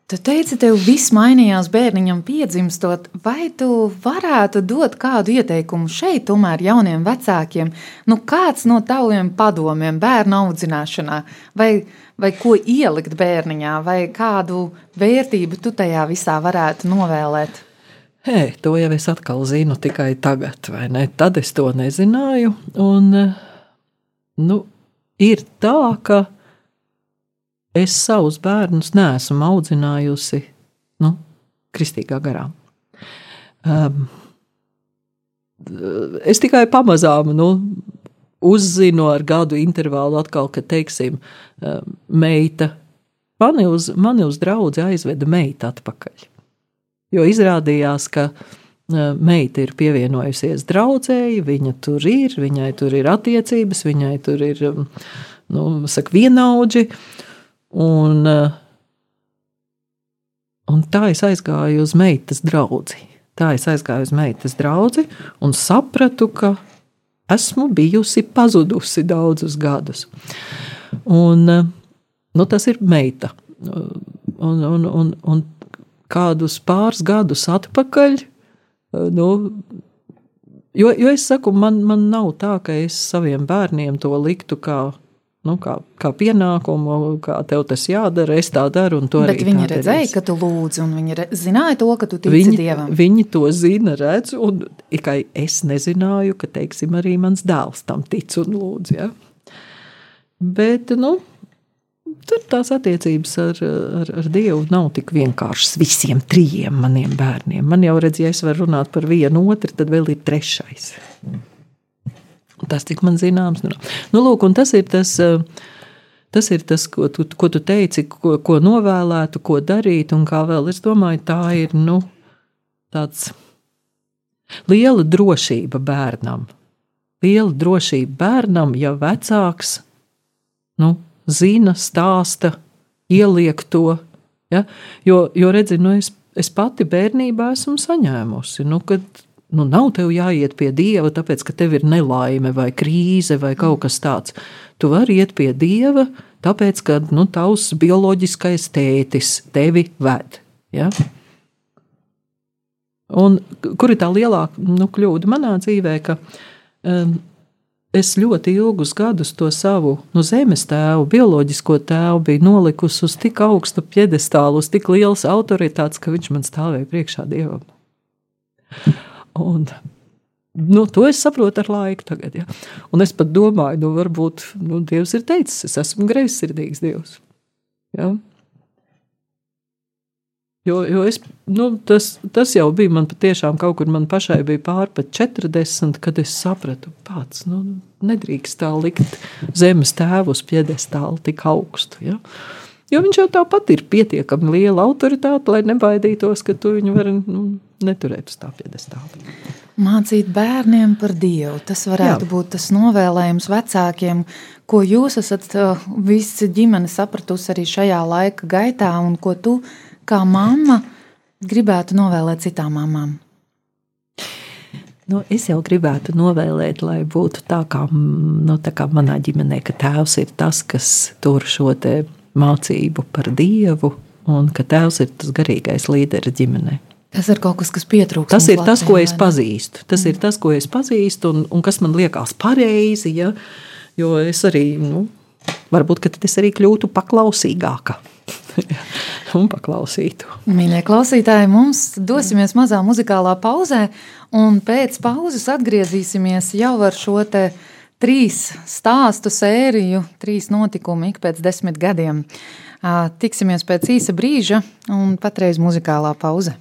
Tu teici, tev viss mainījās bērniņam piedzimstot, vai tu varētu dot kādu ieteikumu šeit, tomēr jauniem vecākiem? Nu, kāds no taviem padomiem bērnu audzināšanā, vai, vai ko ielikt bērniņā, vai kādu vērtību tu tajā visā varētu novēlēt? Hei, to jau es atkal zinu tikai tagad, vai ne? Tad es to nezināju. Un, nu, ir tā, ka es savus bērnus neesmu audzinājusi nu, kristīgā garā. Um, es tikai pamazām nu, uzzinu ar gadu intervālu, atkal, ka, teiksim, um, meita, mani uz, mani uz draugu aizveda meita atpakaļ. Jo izrādījās, ka uh, meita ir pievienojusies draudzēji, viņa tur ir, viņai tur ir attiecības, viņai tur ir nu, saka, vienaudži. Uh, Un, eh, un tā es aizgāju uz meitas draugu. Tā es aizgāju uz meitas draugu un sapratu, ka esmu bijusi pazudusi daudzus gadus. Un, eh, nu, tas ir meita. Un, un, un, un kādus pāris gadus atpakaļ, eh, nu, jo, jo es saku, man, man nav tā, ka es saviem bērniem to liktu kā nu, kā, kā pienākumu, kā tev tas jādara, es tā daru. Bet viņi redzēja, darīs. ka tu lūdzi, un viņi re, zināja to, ka tu tici viņi, Dievam. Viņi to zina, redz, un tikai es nezināju, ka, teiksim, arī mans dēls tam tic un lūdz. Ja? Bet, nu, tur tās attiecības ar, ar, ar Dievu nav tik vienkāršas visiem trijiem maniem bērniem. Man jau redz, ja es varu runāt par vienu otru, tad vēl ir trešais. Mm. Tas, cik man zināms, nu, nu lūk, tas ir tas. Eh, tas ir tas, ko tu, ko tu teici, ko, ko novēlētu, ko darīt, un kā vēl es domāju, tā ir nu, tāds liela drošība bērnam. Liela drošība bērnam, ja vecāks nu, zina, stāsta, ieliek to. Ja? Jo, jo redzi, nu, es, es pati bērnībā esmu saņēmusi, nu, kad nu, nav tev jāiet pie dieva, tāpēc ka tev ir nelaime vai krīze vai kaut kas tāds. Tu vari iet pie dieva, tāpēc ka nu, tavs bioloģiskais tētis tevi ved. Ja? Un kur ir tā lielākā nu, kļūda manā dzīvē, ka um, es ļoti ilgus gadus to savu nu, zemes tēvu, bioloģisko tēvu biju nolikusi uz tik augstu piedestālu, uz tik lielas autoritātes, ka viņš man stāvēja priekšā dievam. Un, Nu, to es saprotu ar laiku, tagad, ja. un es pat domāju, nu, varbūt nu, Dievs ir teicis, es esmu greizsirdīgs Dievs. Ja. Jo, jo es, nu, tas, tas jau bija man patiešām kaut kur man pašai bija pārpat 40, kad es sapratu, pats nu, nedrīkst tā likt zemes tēvu uz piedestālu tik augstu. Ja. Jo viņš jau tāpat ir pietiekami liela autoritāte, lai nebaidītos, ka tu viņu vari nu, neturēt uz tā piedestāla. Mācīt bērniem par Dievu. Tas varētu Jā. būt tas novēlējums vecākiem, ko jūs esat uh, visi ģimene sapratusi arī šajā laika gaitā, un ko tu kā mamma gribētu novēlēt citām mamām. Nu, es jau gribētu novēlēt, lai būtu tā kā, nu, tā kā manā ģimenē, ka tēvs ir tas, kas tur šo mācību par Dievu, un ka tēvs ir tas garīgais līderis ģimenei. Tas ir kaut kas, kas pietrūkst. Tas ir tas, ko es pazīstu. Tas mm. ir tas, ko es pazīstu, un, un kas man liekas pareizi. Ja? Jo es arī, nu, varbūt es arī kļūtu paklausīgāka. un paklausītu. Mīļie klausītāji, mums dosimies mazā muzikālā pauzē, un pēc pauzes atgriezīsimies jau ar šo trīs stāstu sēriju, trīs notikumu ik pēc desmit gadiem. Tiksimies pēc īsa brīža, un patreiz muzikālā pauze.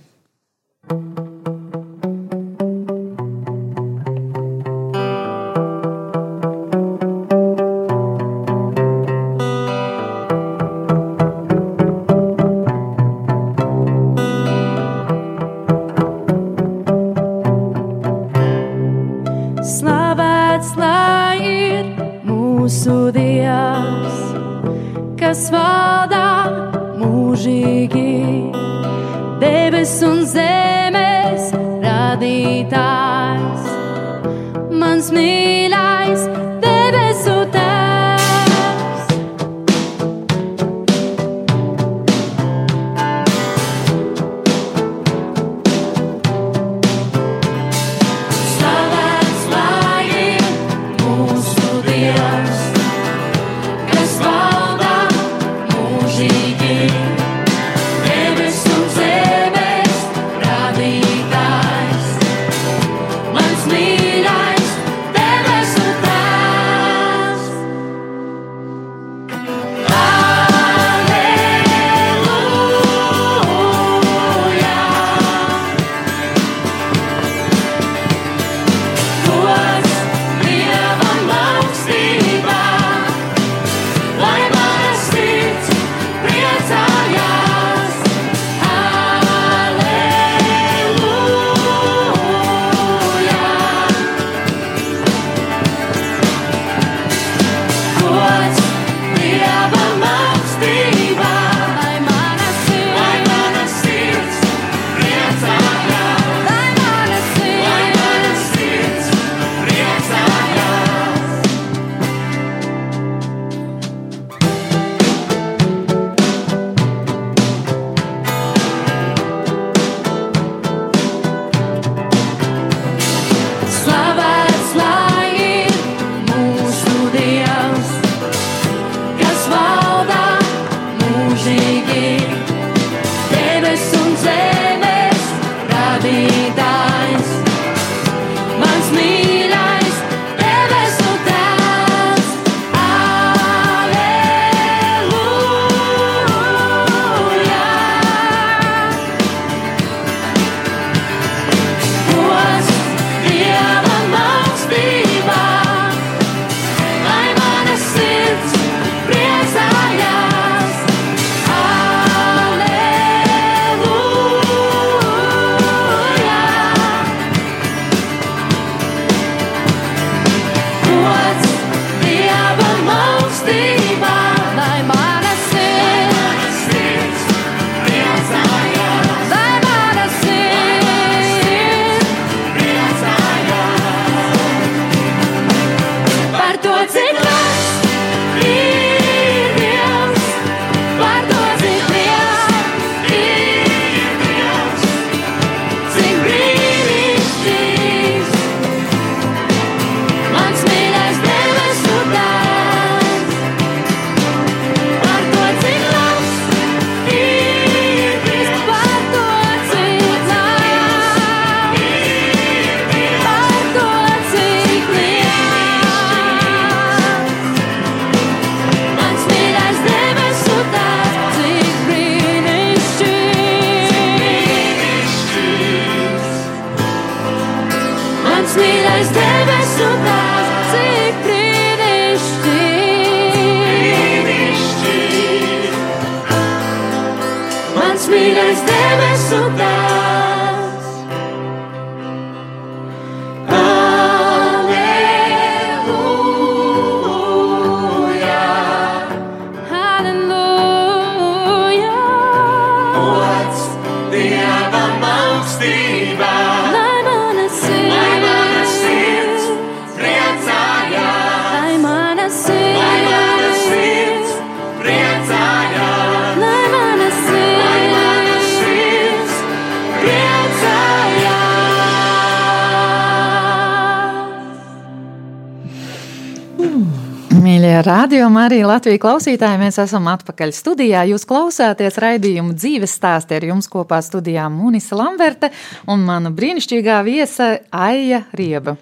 Arī Latvijas klausītāji, mēs esam atpakaļ studijā. Jūs klausāties raidījumu dzīves stāstī ar jums kopā studijā Munisa Lamberta un mana brīnišķīgā viesa Aija Rieba.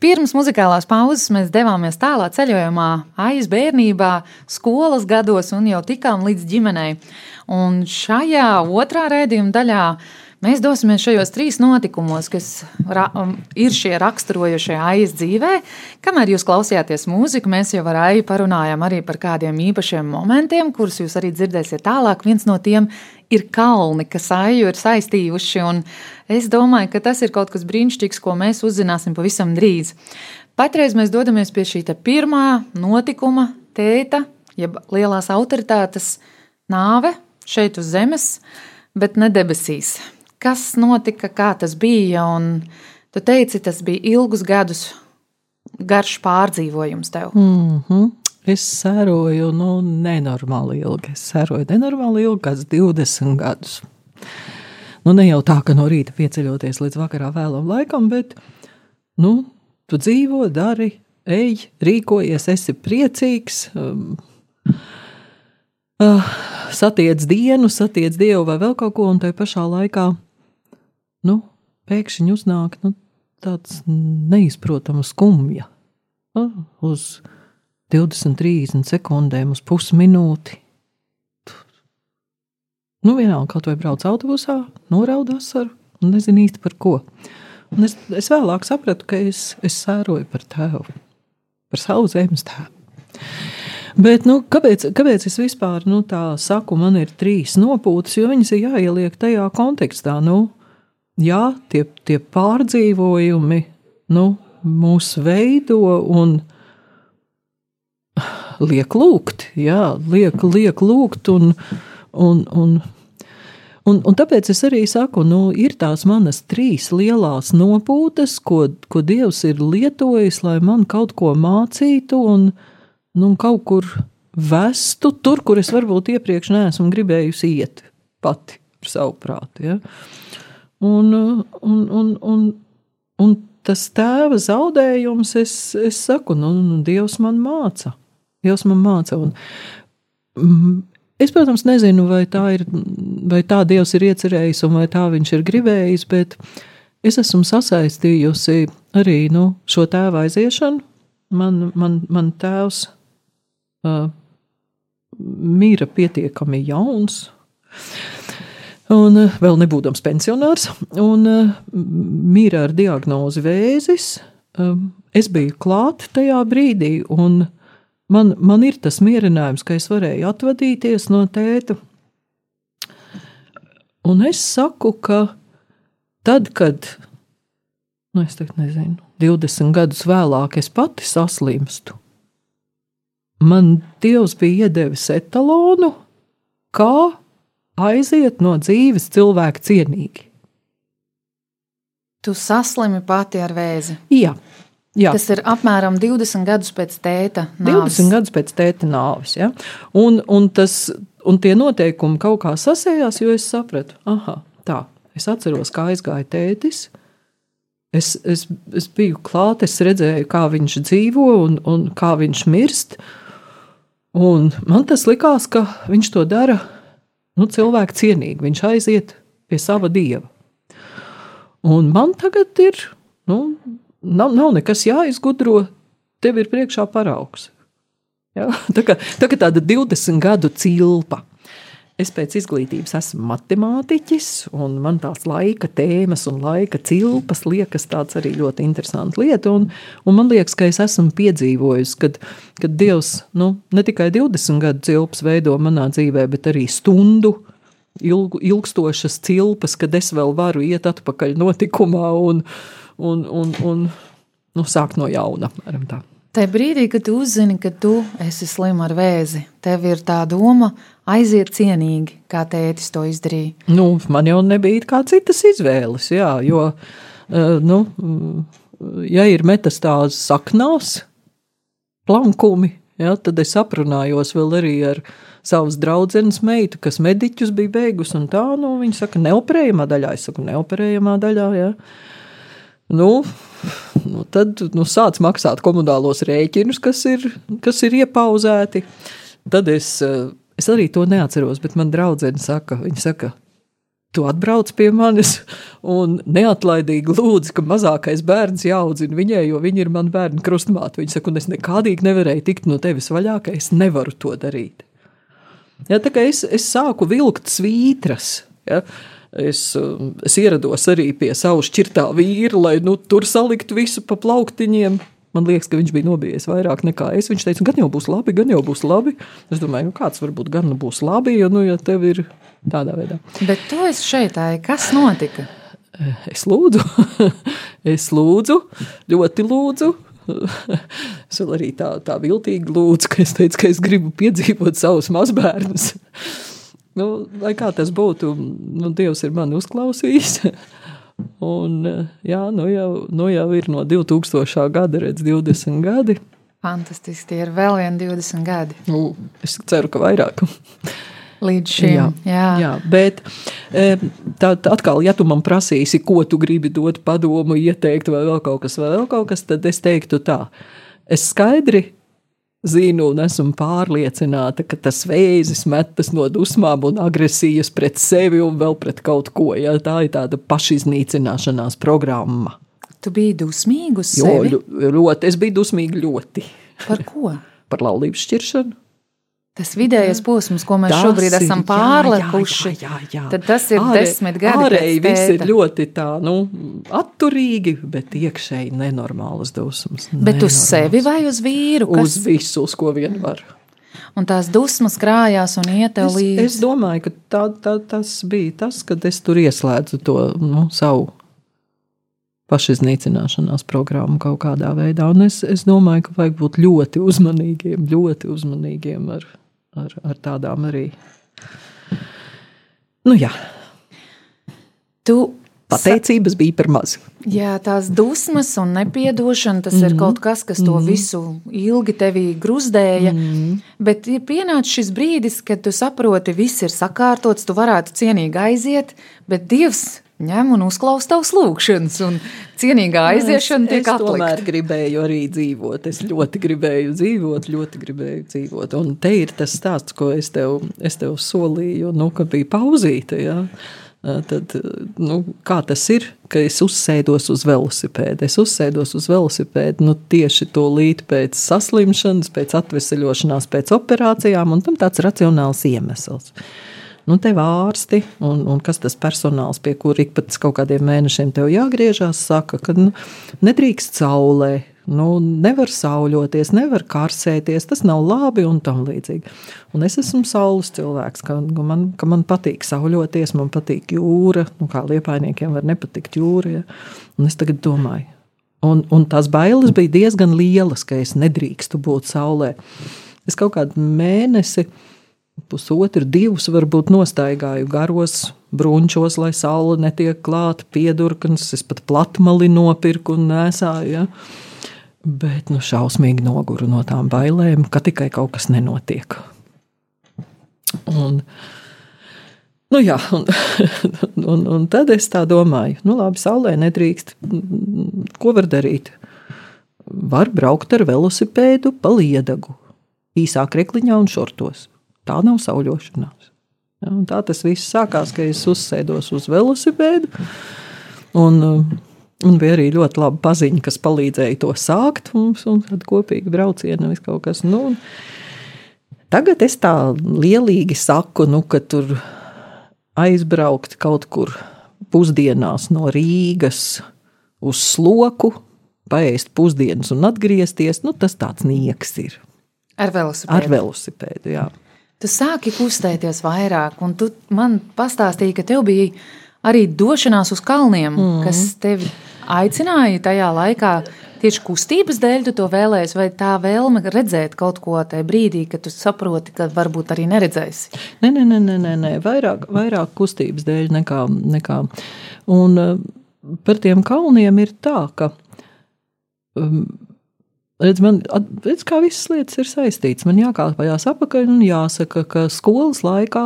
Pirms muzikālās pauzes mēs devāmies tālā ceļojumā, aiz bērnībā, skolas gados un jau tikām līdz ģimenei. Un šajā otrā raidījuma daļā Mēs dosimies šajos trīs notikumos, kas ra um, ir šie raksturojošie aiz dzīvē. Kamēr jūs klausījāties mūziku, mēs jau ar Aiju parunājām arī par kādiem īpašiem momentiem, kurus jūs arī dzirdēsiet tālāk. Viens no tiem ir kalni, kas Aiju ir saistījuši, un es domāju, ka tas ir kaut kas brīnišķīgs, ko mēs uzzināsim pavisam drīz. Patreiz mēs dodamies pie šī pirmā notikuma, tēta, jeb lielās autoritātes nāve šeit uz zemes, bet ne debesīs. Kas notika, kā tas bija? Un tu teici, tas bija ilgus gadus garš pārdzīvojums tev. Mm -hmm. Es sēroju, nu, nenormāli ilgi. Es sēroju nenormāli ilgi, kāds 20 gadus. Nu, ne jau tā, ka no rīta pieceļoties līdz vakarā vēlam laikam, bet, nu, tu dzīvo, dari, ej, rīkojies, esi priecīgs. Um, uh, satiec dienu, satiec dievu vai vēl kaut ko, un tajā pašā laikā, nu, pēkšņi uznāk nu, tāds neizprotams skumja. Uh, uz 20, 30 sekundēm, uz pusminūti. Nu, vienalga, kaut vai brauc autobusā, norauda asaru un nezinu īsti par ko. Un es, es vēlāk sapratu, ka es, es sēroju par tēvu, par savu zemes tēvu. Bet, nu, kāpēc, kāpēc es vispār nu, tā saku, man ir trīs nopūtas, jo viņas ir jāieliek tajā kontekstā. Nu, jā, tie, tie pārdzīvojumi nu, mūs veido un liek lūgt, jā, liek, liek lūgt un, un, un Un, un tāpēc es arī saku, nu, ir tās manas trīs lielās nopūtas, ko, ko Dievs ir lietojis, lai man kaut ko mācītu un nu, kaut kur vestu tur, kur es varbūt iepriekš neesmu gribējusi iet pati ar savu prātu. Ja? Un, un, un, un, un tas tēva zaudējums, es, es saku, nu, nu, Dievs man māca. Dievs man māca. Un, mm, Es, protams, nezinu, vai tā ir, vai tā Dievs ir iecerējis un vai tā viņš ir gribējis, bet es esmu sasaistījusi arī nu, šo tēva aiziešanu. Man, man, man tēvs uh, mīra pietiekami jauns. Un uh, vēl nebūdams pensionārs, un uh, mīra ar diagnozi vēzis. Uh, es biju klāt tajā brīdī, un man, man ir tas mierinājums, ka es varēju atvadīties no tēta. Un es saku, ka tad, kad, nu, es nezinu, 20 gadus vēlāk es pati saslimstu, man Dievs bija iedevis etalonu, kā aiziet no dzīves cilvēku cienīgi. Tu saslimi pati ar vēzi. Jā, Jā. Tas ir apmēram 20 gadus pēc tēta nāves. 20 gadus pēc tēta nāves. Ja? Un, un, tas, un tie noteikumi kaut kā sasējās, jo es sapratu, ah, tā, es atceros, kā aizgāja tētis. Es, es, es biju klāt, es redzēju, kā viņš dzīvo un, un kā viņš mirst. Un man tas likās, ka viņš to dara nu, cilvēku cienīgi. Viņš aiziet pie sava dieva. Un man tagad ir nu, nav, nav nekas jāizgudro, tev ir priekšā paraugs. Ja? Tā, kā, tā kā tāda 20 gadu cilpa. Es pēc izglītības esmu matemātiķis, un man tās laika tēmas un laika cilpas liekas tāds arī ļoti interesants lieta. Un, un man liekas, ka es esmu piedzīvojis, kad, kad Dievs nu, ne tikai 20 gadu cilpas veido manā dzīvē, bet arī stundu ilgu, ilgstošas cilpas, kad es vēl varu iet atpakaļ notikumā un, un, un, un nu, sākt no jauna. Tā. Tajā brīdī, kad tu uzzini, ka tu esi slim ar vēzi, tev ir tā doma aiziet cienīgi, kā tētis to izdarīja. Nu, man jau nebija kā citas izvēles, jā, jo, uh, nu, ja ir metastāzes saknās, plankumi, jā, tad es aprunājos vēl arī ar savas draudzenes meitu, kas mediķus bija beigusi, un tā, nu, viņa saka, neoperējamā daļā, es saku, neoperējamā daļā, jā. Nu, nu tad nu, sāc maksāt komunālos rēķinus, kas ir, kas ir iepauzēti. Tad es, eh, es arī to neatceros, bet man draudzene saka, viņa saka, tu atbrauc pie manis un neatlaidīgi lūdzu, ka mazākais bērns jāaudzina viņai, jo viņa ir mana bērna krustmāte. Viņa saka, un es nekādīgi nevarēju tikt no tevis vaļā, ka es nevaru to darīt. Ja, tā kā es, es sāku vilkt svītras. Ja, Es, um, es ierados arī pie savu šķirtā vīra, lai nu, tur saliktu visu pa plauktiņiem. Man liekas, ka viņš bija nobijies vairāk nekā es. Viņš teica, gan jau būs labi, gan jau būs labi. Es domāju, nu, kāds varbūt gan būs labi, jo, nu, ja tev ir tādā veidā. Bet tu esi šeit, tā, kas notika? Es lūdzu, es lūdzu, ļoti lūdzu. es vēl arī tā, tā viltīgi lūdzu, ka es teicu, ka es gribu piedzīvot savus mazbērnus. Nu, lai kā tas būtu, nu, Dievs ir mani uzklausījis. Un, jā, nu jau, nu jau ir no 2000. gada, redz, 20 gadi. Fantastiski, tie ir vēl vieni 20 gadi. Nu, es ceru, ka vairāk. Līdz šim. Jā, jā. jā bet e, tā atkal, ja tu man prasīsi, ko tu gribi dot padomu, ieteikt, vai vēl kaut kas, vai vēl kaut kas, tad es teiktu tā. Es skaidri zinu un esmu pārliecināta, ka tas vēzis metas no dusmām un agresijas pret sevi un vēl pret kaut ko. Ja? Tā ir tāda pašiznīcināšanās programma. Tu biji dusmīga uz Jo, sevi? ļo- ļoti, es biju dusmīga ļoti Par ko? par laulības šķiršanu. Tas vidējais posms, ko mēs Tas šobrīd esam jā, pārlekuši, jā, jā, jā. tad tas ir Ārē- desmit gadi. Ārēji viss ir ļoti tā, nu, atturīgi, bet iekšēji nenormālas dusmas. Bet uz Nenormālas. sevi vai uz vīru? Kas, Uz visu, uz ko vien var. un tās dusmas krājās un iet tev Es, līdzi. es domāju, ka tā, tā, tas bija tas, kad es tur ieslēdzu to nu, savu pašiznīcināšanās programmu kaut kādā veidā. Un es, es domāju, ka vajag būt ļoti uzmanīgiem, ļoti uzmanīgiem ar, ar, ar tādām arī. Nu, jā, Tu pateicības bija par maz. Jā, tās dusmas un nepiedošana, tas mm -hmm. ir kaut kas, kas to mm -hmm. visu ilgi tevī gruzdēja. Mm -hmm. Bet ir pienācis šis brīdis, kad tu saproti, viss ir sakārtots, tu varētu cienīgi aiziet, bet Dievs ņem un uzklaus tavus lūgšanas, un cienīgā aiziešana tiek es, es tomēr atlikta. gribēju arī dzīvot. Es ļoti gribēju dzīvot, ļoti gribēju dzīvot. Un te ir tas stāsts, ko es tev, es tev solīju, nu, ka bija pauzīte. Ja? Tad, nu, kā tas ir, ka es uzsēdos uz velosipēda? Es uzsēdos uz velosipēda nu, tieši to līdzi pēc saslimšanas, pēc atvesaļošanās, pēc operācijām, un tam tāds racionāls iemesls. Nu, tev ārsti un, un kas tas personāls, pie kura ik pēc kaut kādiem mēnešiem tev jāgriežās, saka, ka nu, nedrīkst saulē. Nu, nevar sauļoties, nevar karsēties, tas nav labi un tam līdzīgi. Un es esmu saules cilvēks, ka man, ka man patīk sauļoties, man patīk jūra. Nu, kā liepainiekiem var nepatikt jūra. Ja? Un es tagad domāju, un, un tās bailes bija diezgan lielas, ka es nedrīkstu būt saulē. Es kaut kādu mēnesi pusotru, divus varbūt nostaigāju garos brunčos, lai saule netiek klāta, piedurkans, es pat platmali nopirku un nesāju. Ja? Bet nu, šausmīgi noguru no tām bailēm, ka tikai kaut kas nenotiek. Un, nu jā, un, un, un tad es tā domāju, nu labi, saulē nedrīkst. Ko var darīt? Var braukt ar velosipēdu pa liedagu, īsā krekliņā un šortos. Tā nav sauļošanās. Ja, tā tas viss sākās, ka es uzsēdos uz velosipēdu. Un, un bija arī ļoti laba paziņa, kas palīdzēja to sākt mums, un tad kopīgi braucieni nevis kaut kas. Nu, tagad es tā lielīgi saku, nu, ka tur aizbraukt kaut kur pusdienās no Rīgas uz sloku, paēst pusdienas un atgriezties, nu, tas tāds nieks ir. Ar velosipēdu. Ar velosipēdu, jā. Tu sāki kustēties vairāk, un tu man pastāstīji, ka tev bija arī došanās uz kalniem, mm. kas tevi aicināja tajā laikā. Tieši kustības dēļ tu to vēlējies, vai tā vēlme redzēt kaut ko tajā brīdī, kad tu saproti, ka varbūt arī neredzēsi? Nē, nē, nē, nē, nē. Vairāk, vairāk kustības dēļ nekā. nekā. Un uh, par tiem kalniem ir tā, ka. Um, Redz, man, redz, kā visas lietas ir saistītas. Man jākāpjas apakaļ un jāsaka, ka skolas laikā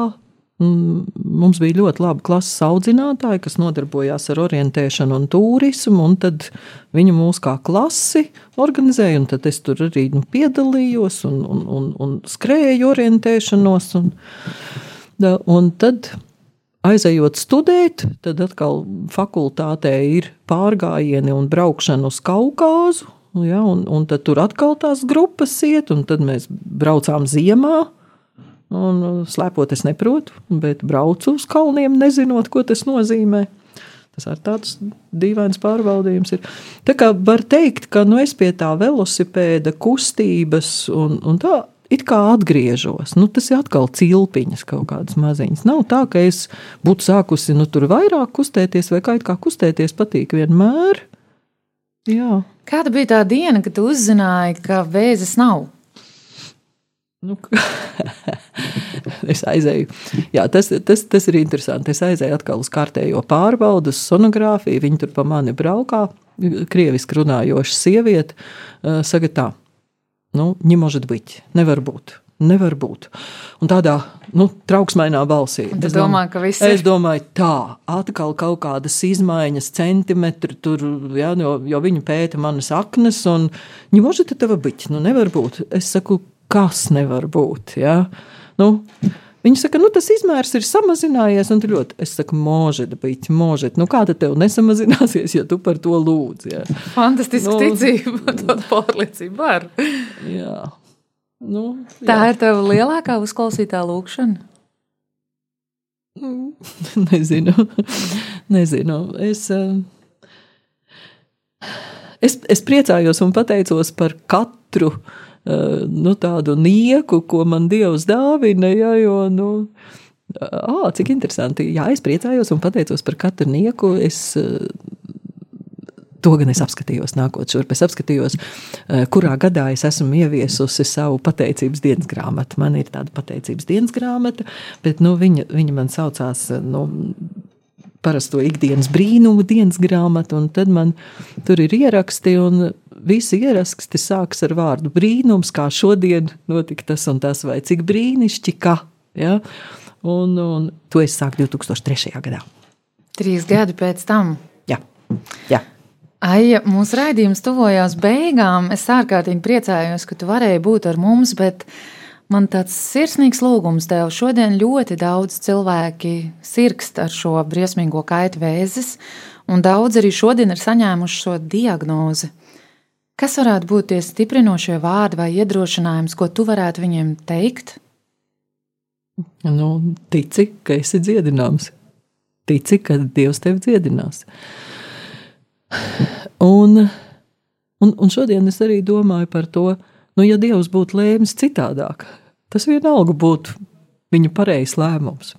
mm, mums bija ļoti labi klases audzinātāji, kas nodarbojās ar orientēšanu un turismu. Un tad viņi mūs kā klasi organizēja, un tad es tur arī nu, piedalījos un, un, un, un skrēju orientēšanos. Un, da, un tad, aizejot studēt, tad atkal fakultātē ir pārgājieni un braukšana uz Kaukāzu. Ja, un, un tad tur atkal tās grupas iet, un tad mēs braucām ziemā. Un slēpot, es neprotu, bet braucu uz kalniem, nezinot, ko tas nozīmē. Tas ir tāds dīvains pārbaudījums. Ir. Tā kā var teikt, ka nu, es pie tā velosipēda kustības un, un tā it kā atgriežos. Nu, tas ir atkal cilpiņas kaut kādas maziņas. Nav tā, ka es būtu sākusi nu, tur vairāk kustēties vai kā, kā kustēties patīk vienmēr. Jā. Kāda bija tā diena, kad tu uzzināji, ka vēzis nav? Nu, es aizēju. Jā, tas, tas, tas ir interesanti. Es aizēju atkal uz kārtējo pārbaudu, uz sonogrāfiju. Viņi tur pa mani braukā. Krieviski runājoša sieviete uh, saka, tā, nu, не может быть, nevar būt. nevar būt. Un tādā nu, trauksmainā balsī. Es domāju, ka viss ir. Es domāju, tā atkal kaut kādas izmaiņas, centimetri tur, ja, jo, jo viņi pēta manas aknes, un viņi možda te tava biķi, nu nevar būt. Es saku, kas nevar būt, ja? Nu, Viņa saka, nu, tas izmērs ir samazinājies. Un ļoti, es saku, mūžīgi, bet mūžīgi. Nu, kāda tev nesamazināsies, ja tu par to lūdz? Jā. Fantastiski, nu, ticība, tāda pārliecība var. Jā. Nu, Tā ir tava lielākā uzklausītā lūkšana. Nezinu. Nezinu. Es, eh, es, es priecājos un pateicos par katru eh, nu, tādu nieku, ko man Dievs dāvina. Ja, jo, nu, ā, cik interesanti. Jā, es priecājos un pateicos par katru nieku. Es, eh, To gan es apskatījos, nākot šurp. Es apskatījos, eh, kurā gadā es esmu ieviesusi savu pateicības dienas grāmatu. Man ir tāda pateicības dienas grāmata, bet nu, viņa, viņa man saucās nu, parasto ikdienas brīnumu dienas grāmatu, un tad man tur ir ieraksti, un visi ieraksti sākas ar vārdu brīnums, kā šodien notika tas un tas, vai cik brīnišķīgi, ka. Ja? Un, un to es sāku 2003. gadā. Trīs gadi pēc tam. Jā, jā. Aija, mūsu raidījums tuvojās beigām. Es ārkārtīgi priecājos, ka tu varēji būt ar mums, bet man tāds sirsnīgs lūgums tev. Šodien ļoti daudz cilvēki sirgst ar šo briesmīgo kaitu vēzis, un daudz arī šodien ir saņēmuši šo diagnozi. Kas varētu būt tie stiprinošie vārdi vai iedrošinājums, ko tu varētu viņiem teikt? Nu, tici, ka esi dziedināms. Tici, ka Dievs tevi dziedinās. Un, un, un šodien es arī domāju par to, nu, ja Dievs būtu lēmis citādāk, tas vienalga būtu viņa pareizs lēmums.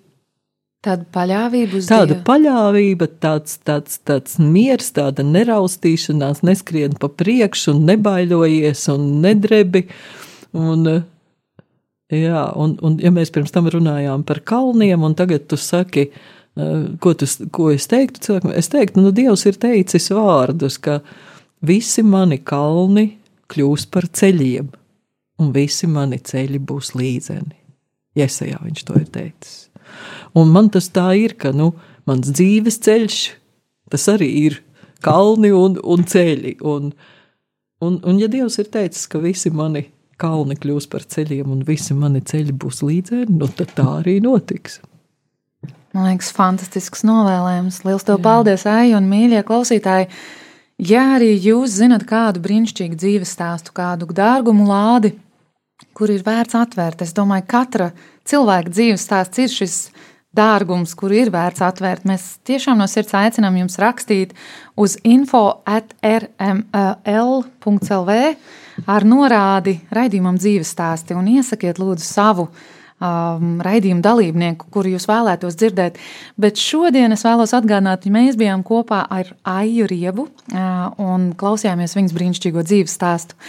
Tāda paļāvība uz Tāda Dievu. paļāvība, tāds, tāds, tāds miers, tāda neraustīšanās, neskrien pa priekšu, un nebaidojies un nedrebi. Un, jā, un, un ja mēs pirms tam runājām par kalniem, un tagad tu saki, eh, ko, tu, ko es teiktu cilvēkam, es teiktu, nu, Dievs ir teicis vārdus, ka visi mani kalni kļūs par ceļiem, un visi mani ceļi būs līdzeni. Iesajā viņš to ir teicis. Un man tas tā ir, ka nu, mans dzīves ceļš, tas arī ir kalni un, un ceļi. Un, un, un ja Dievs ir teicis, ka visi mani kalni kļūs par ceļiem un visi mani ceļi būs līdzeni, nu, tad tā arī notiks. Man liekas, fantastisks novēlējums. Lielas tev paldies, Aija un mīļie klausītāji. Ja arī jūs zinat kādu brīnišķīgu dzīves stāstu, kādu dārgumu lādi, kur ir vērts atvērt, es domāju, katra cilvēka dzīves stāsts ir šis dārgums, kur ir vērts atvērt. Mēs tiešām no sirds aicinām jums rakstīt uz info at rml.lv ar norādi raidījumam dzīves stāsti un iesakiet lūdzu savu um, raidījumu dalībnieku, kuru jūs vēlētos dzirdēt. Bet šodien es vēlos atgādināt, ka mēs bijām kopā ar Aiju Riebu uh, un klausījāmies viņas brīnišķīgo dzīves stāstu.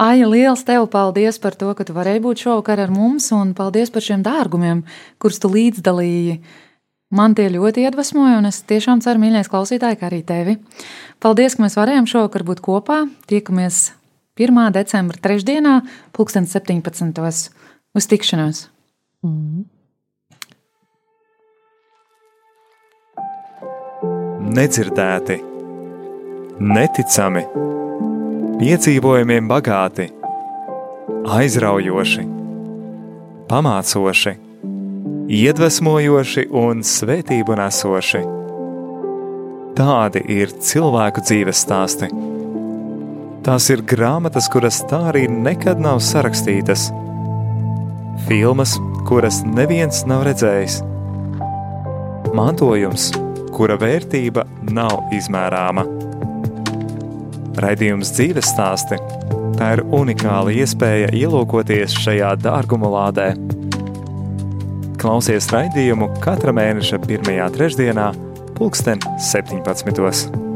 Aija, liels tev paldies par to, ka tu varēji būt šovakar ar mums, un paldies par šiem dārgumiem, kurus tu līdzdalīji. Man tie ļoti iedvesmoja, un es tiešām ceru, mīļais klausītāji, ka arī tevi. Paldies, ka mēs varējām šovakar būt kopā. Tiekamies 1. decembra trešdienā, 2017. uz tikšanos! Nedzirdēti, neticami, piedzīvojumiem bagāti, aizraujoši, pamācoši, iedvesmojoši un svētību nesoši. Tādi ir cilvēku dzīves stāsti. Tās ir grāmatas, kuras tā arī nekad nav sarakstītas, filmas, kuras neviens nav redzējis, mantojums, kura vērtība nav izmērāma. Raidījums dzīves stāsti - tā ir unikāla iespēja ielūkoties šajā dārguma lādē. Klausies raidījumu katra mēneša pirmajā trešdienā, pulksten 17.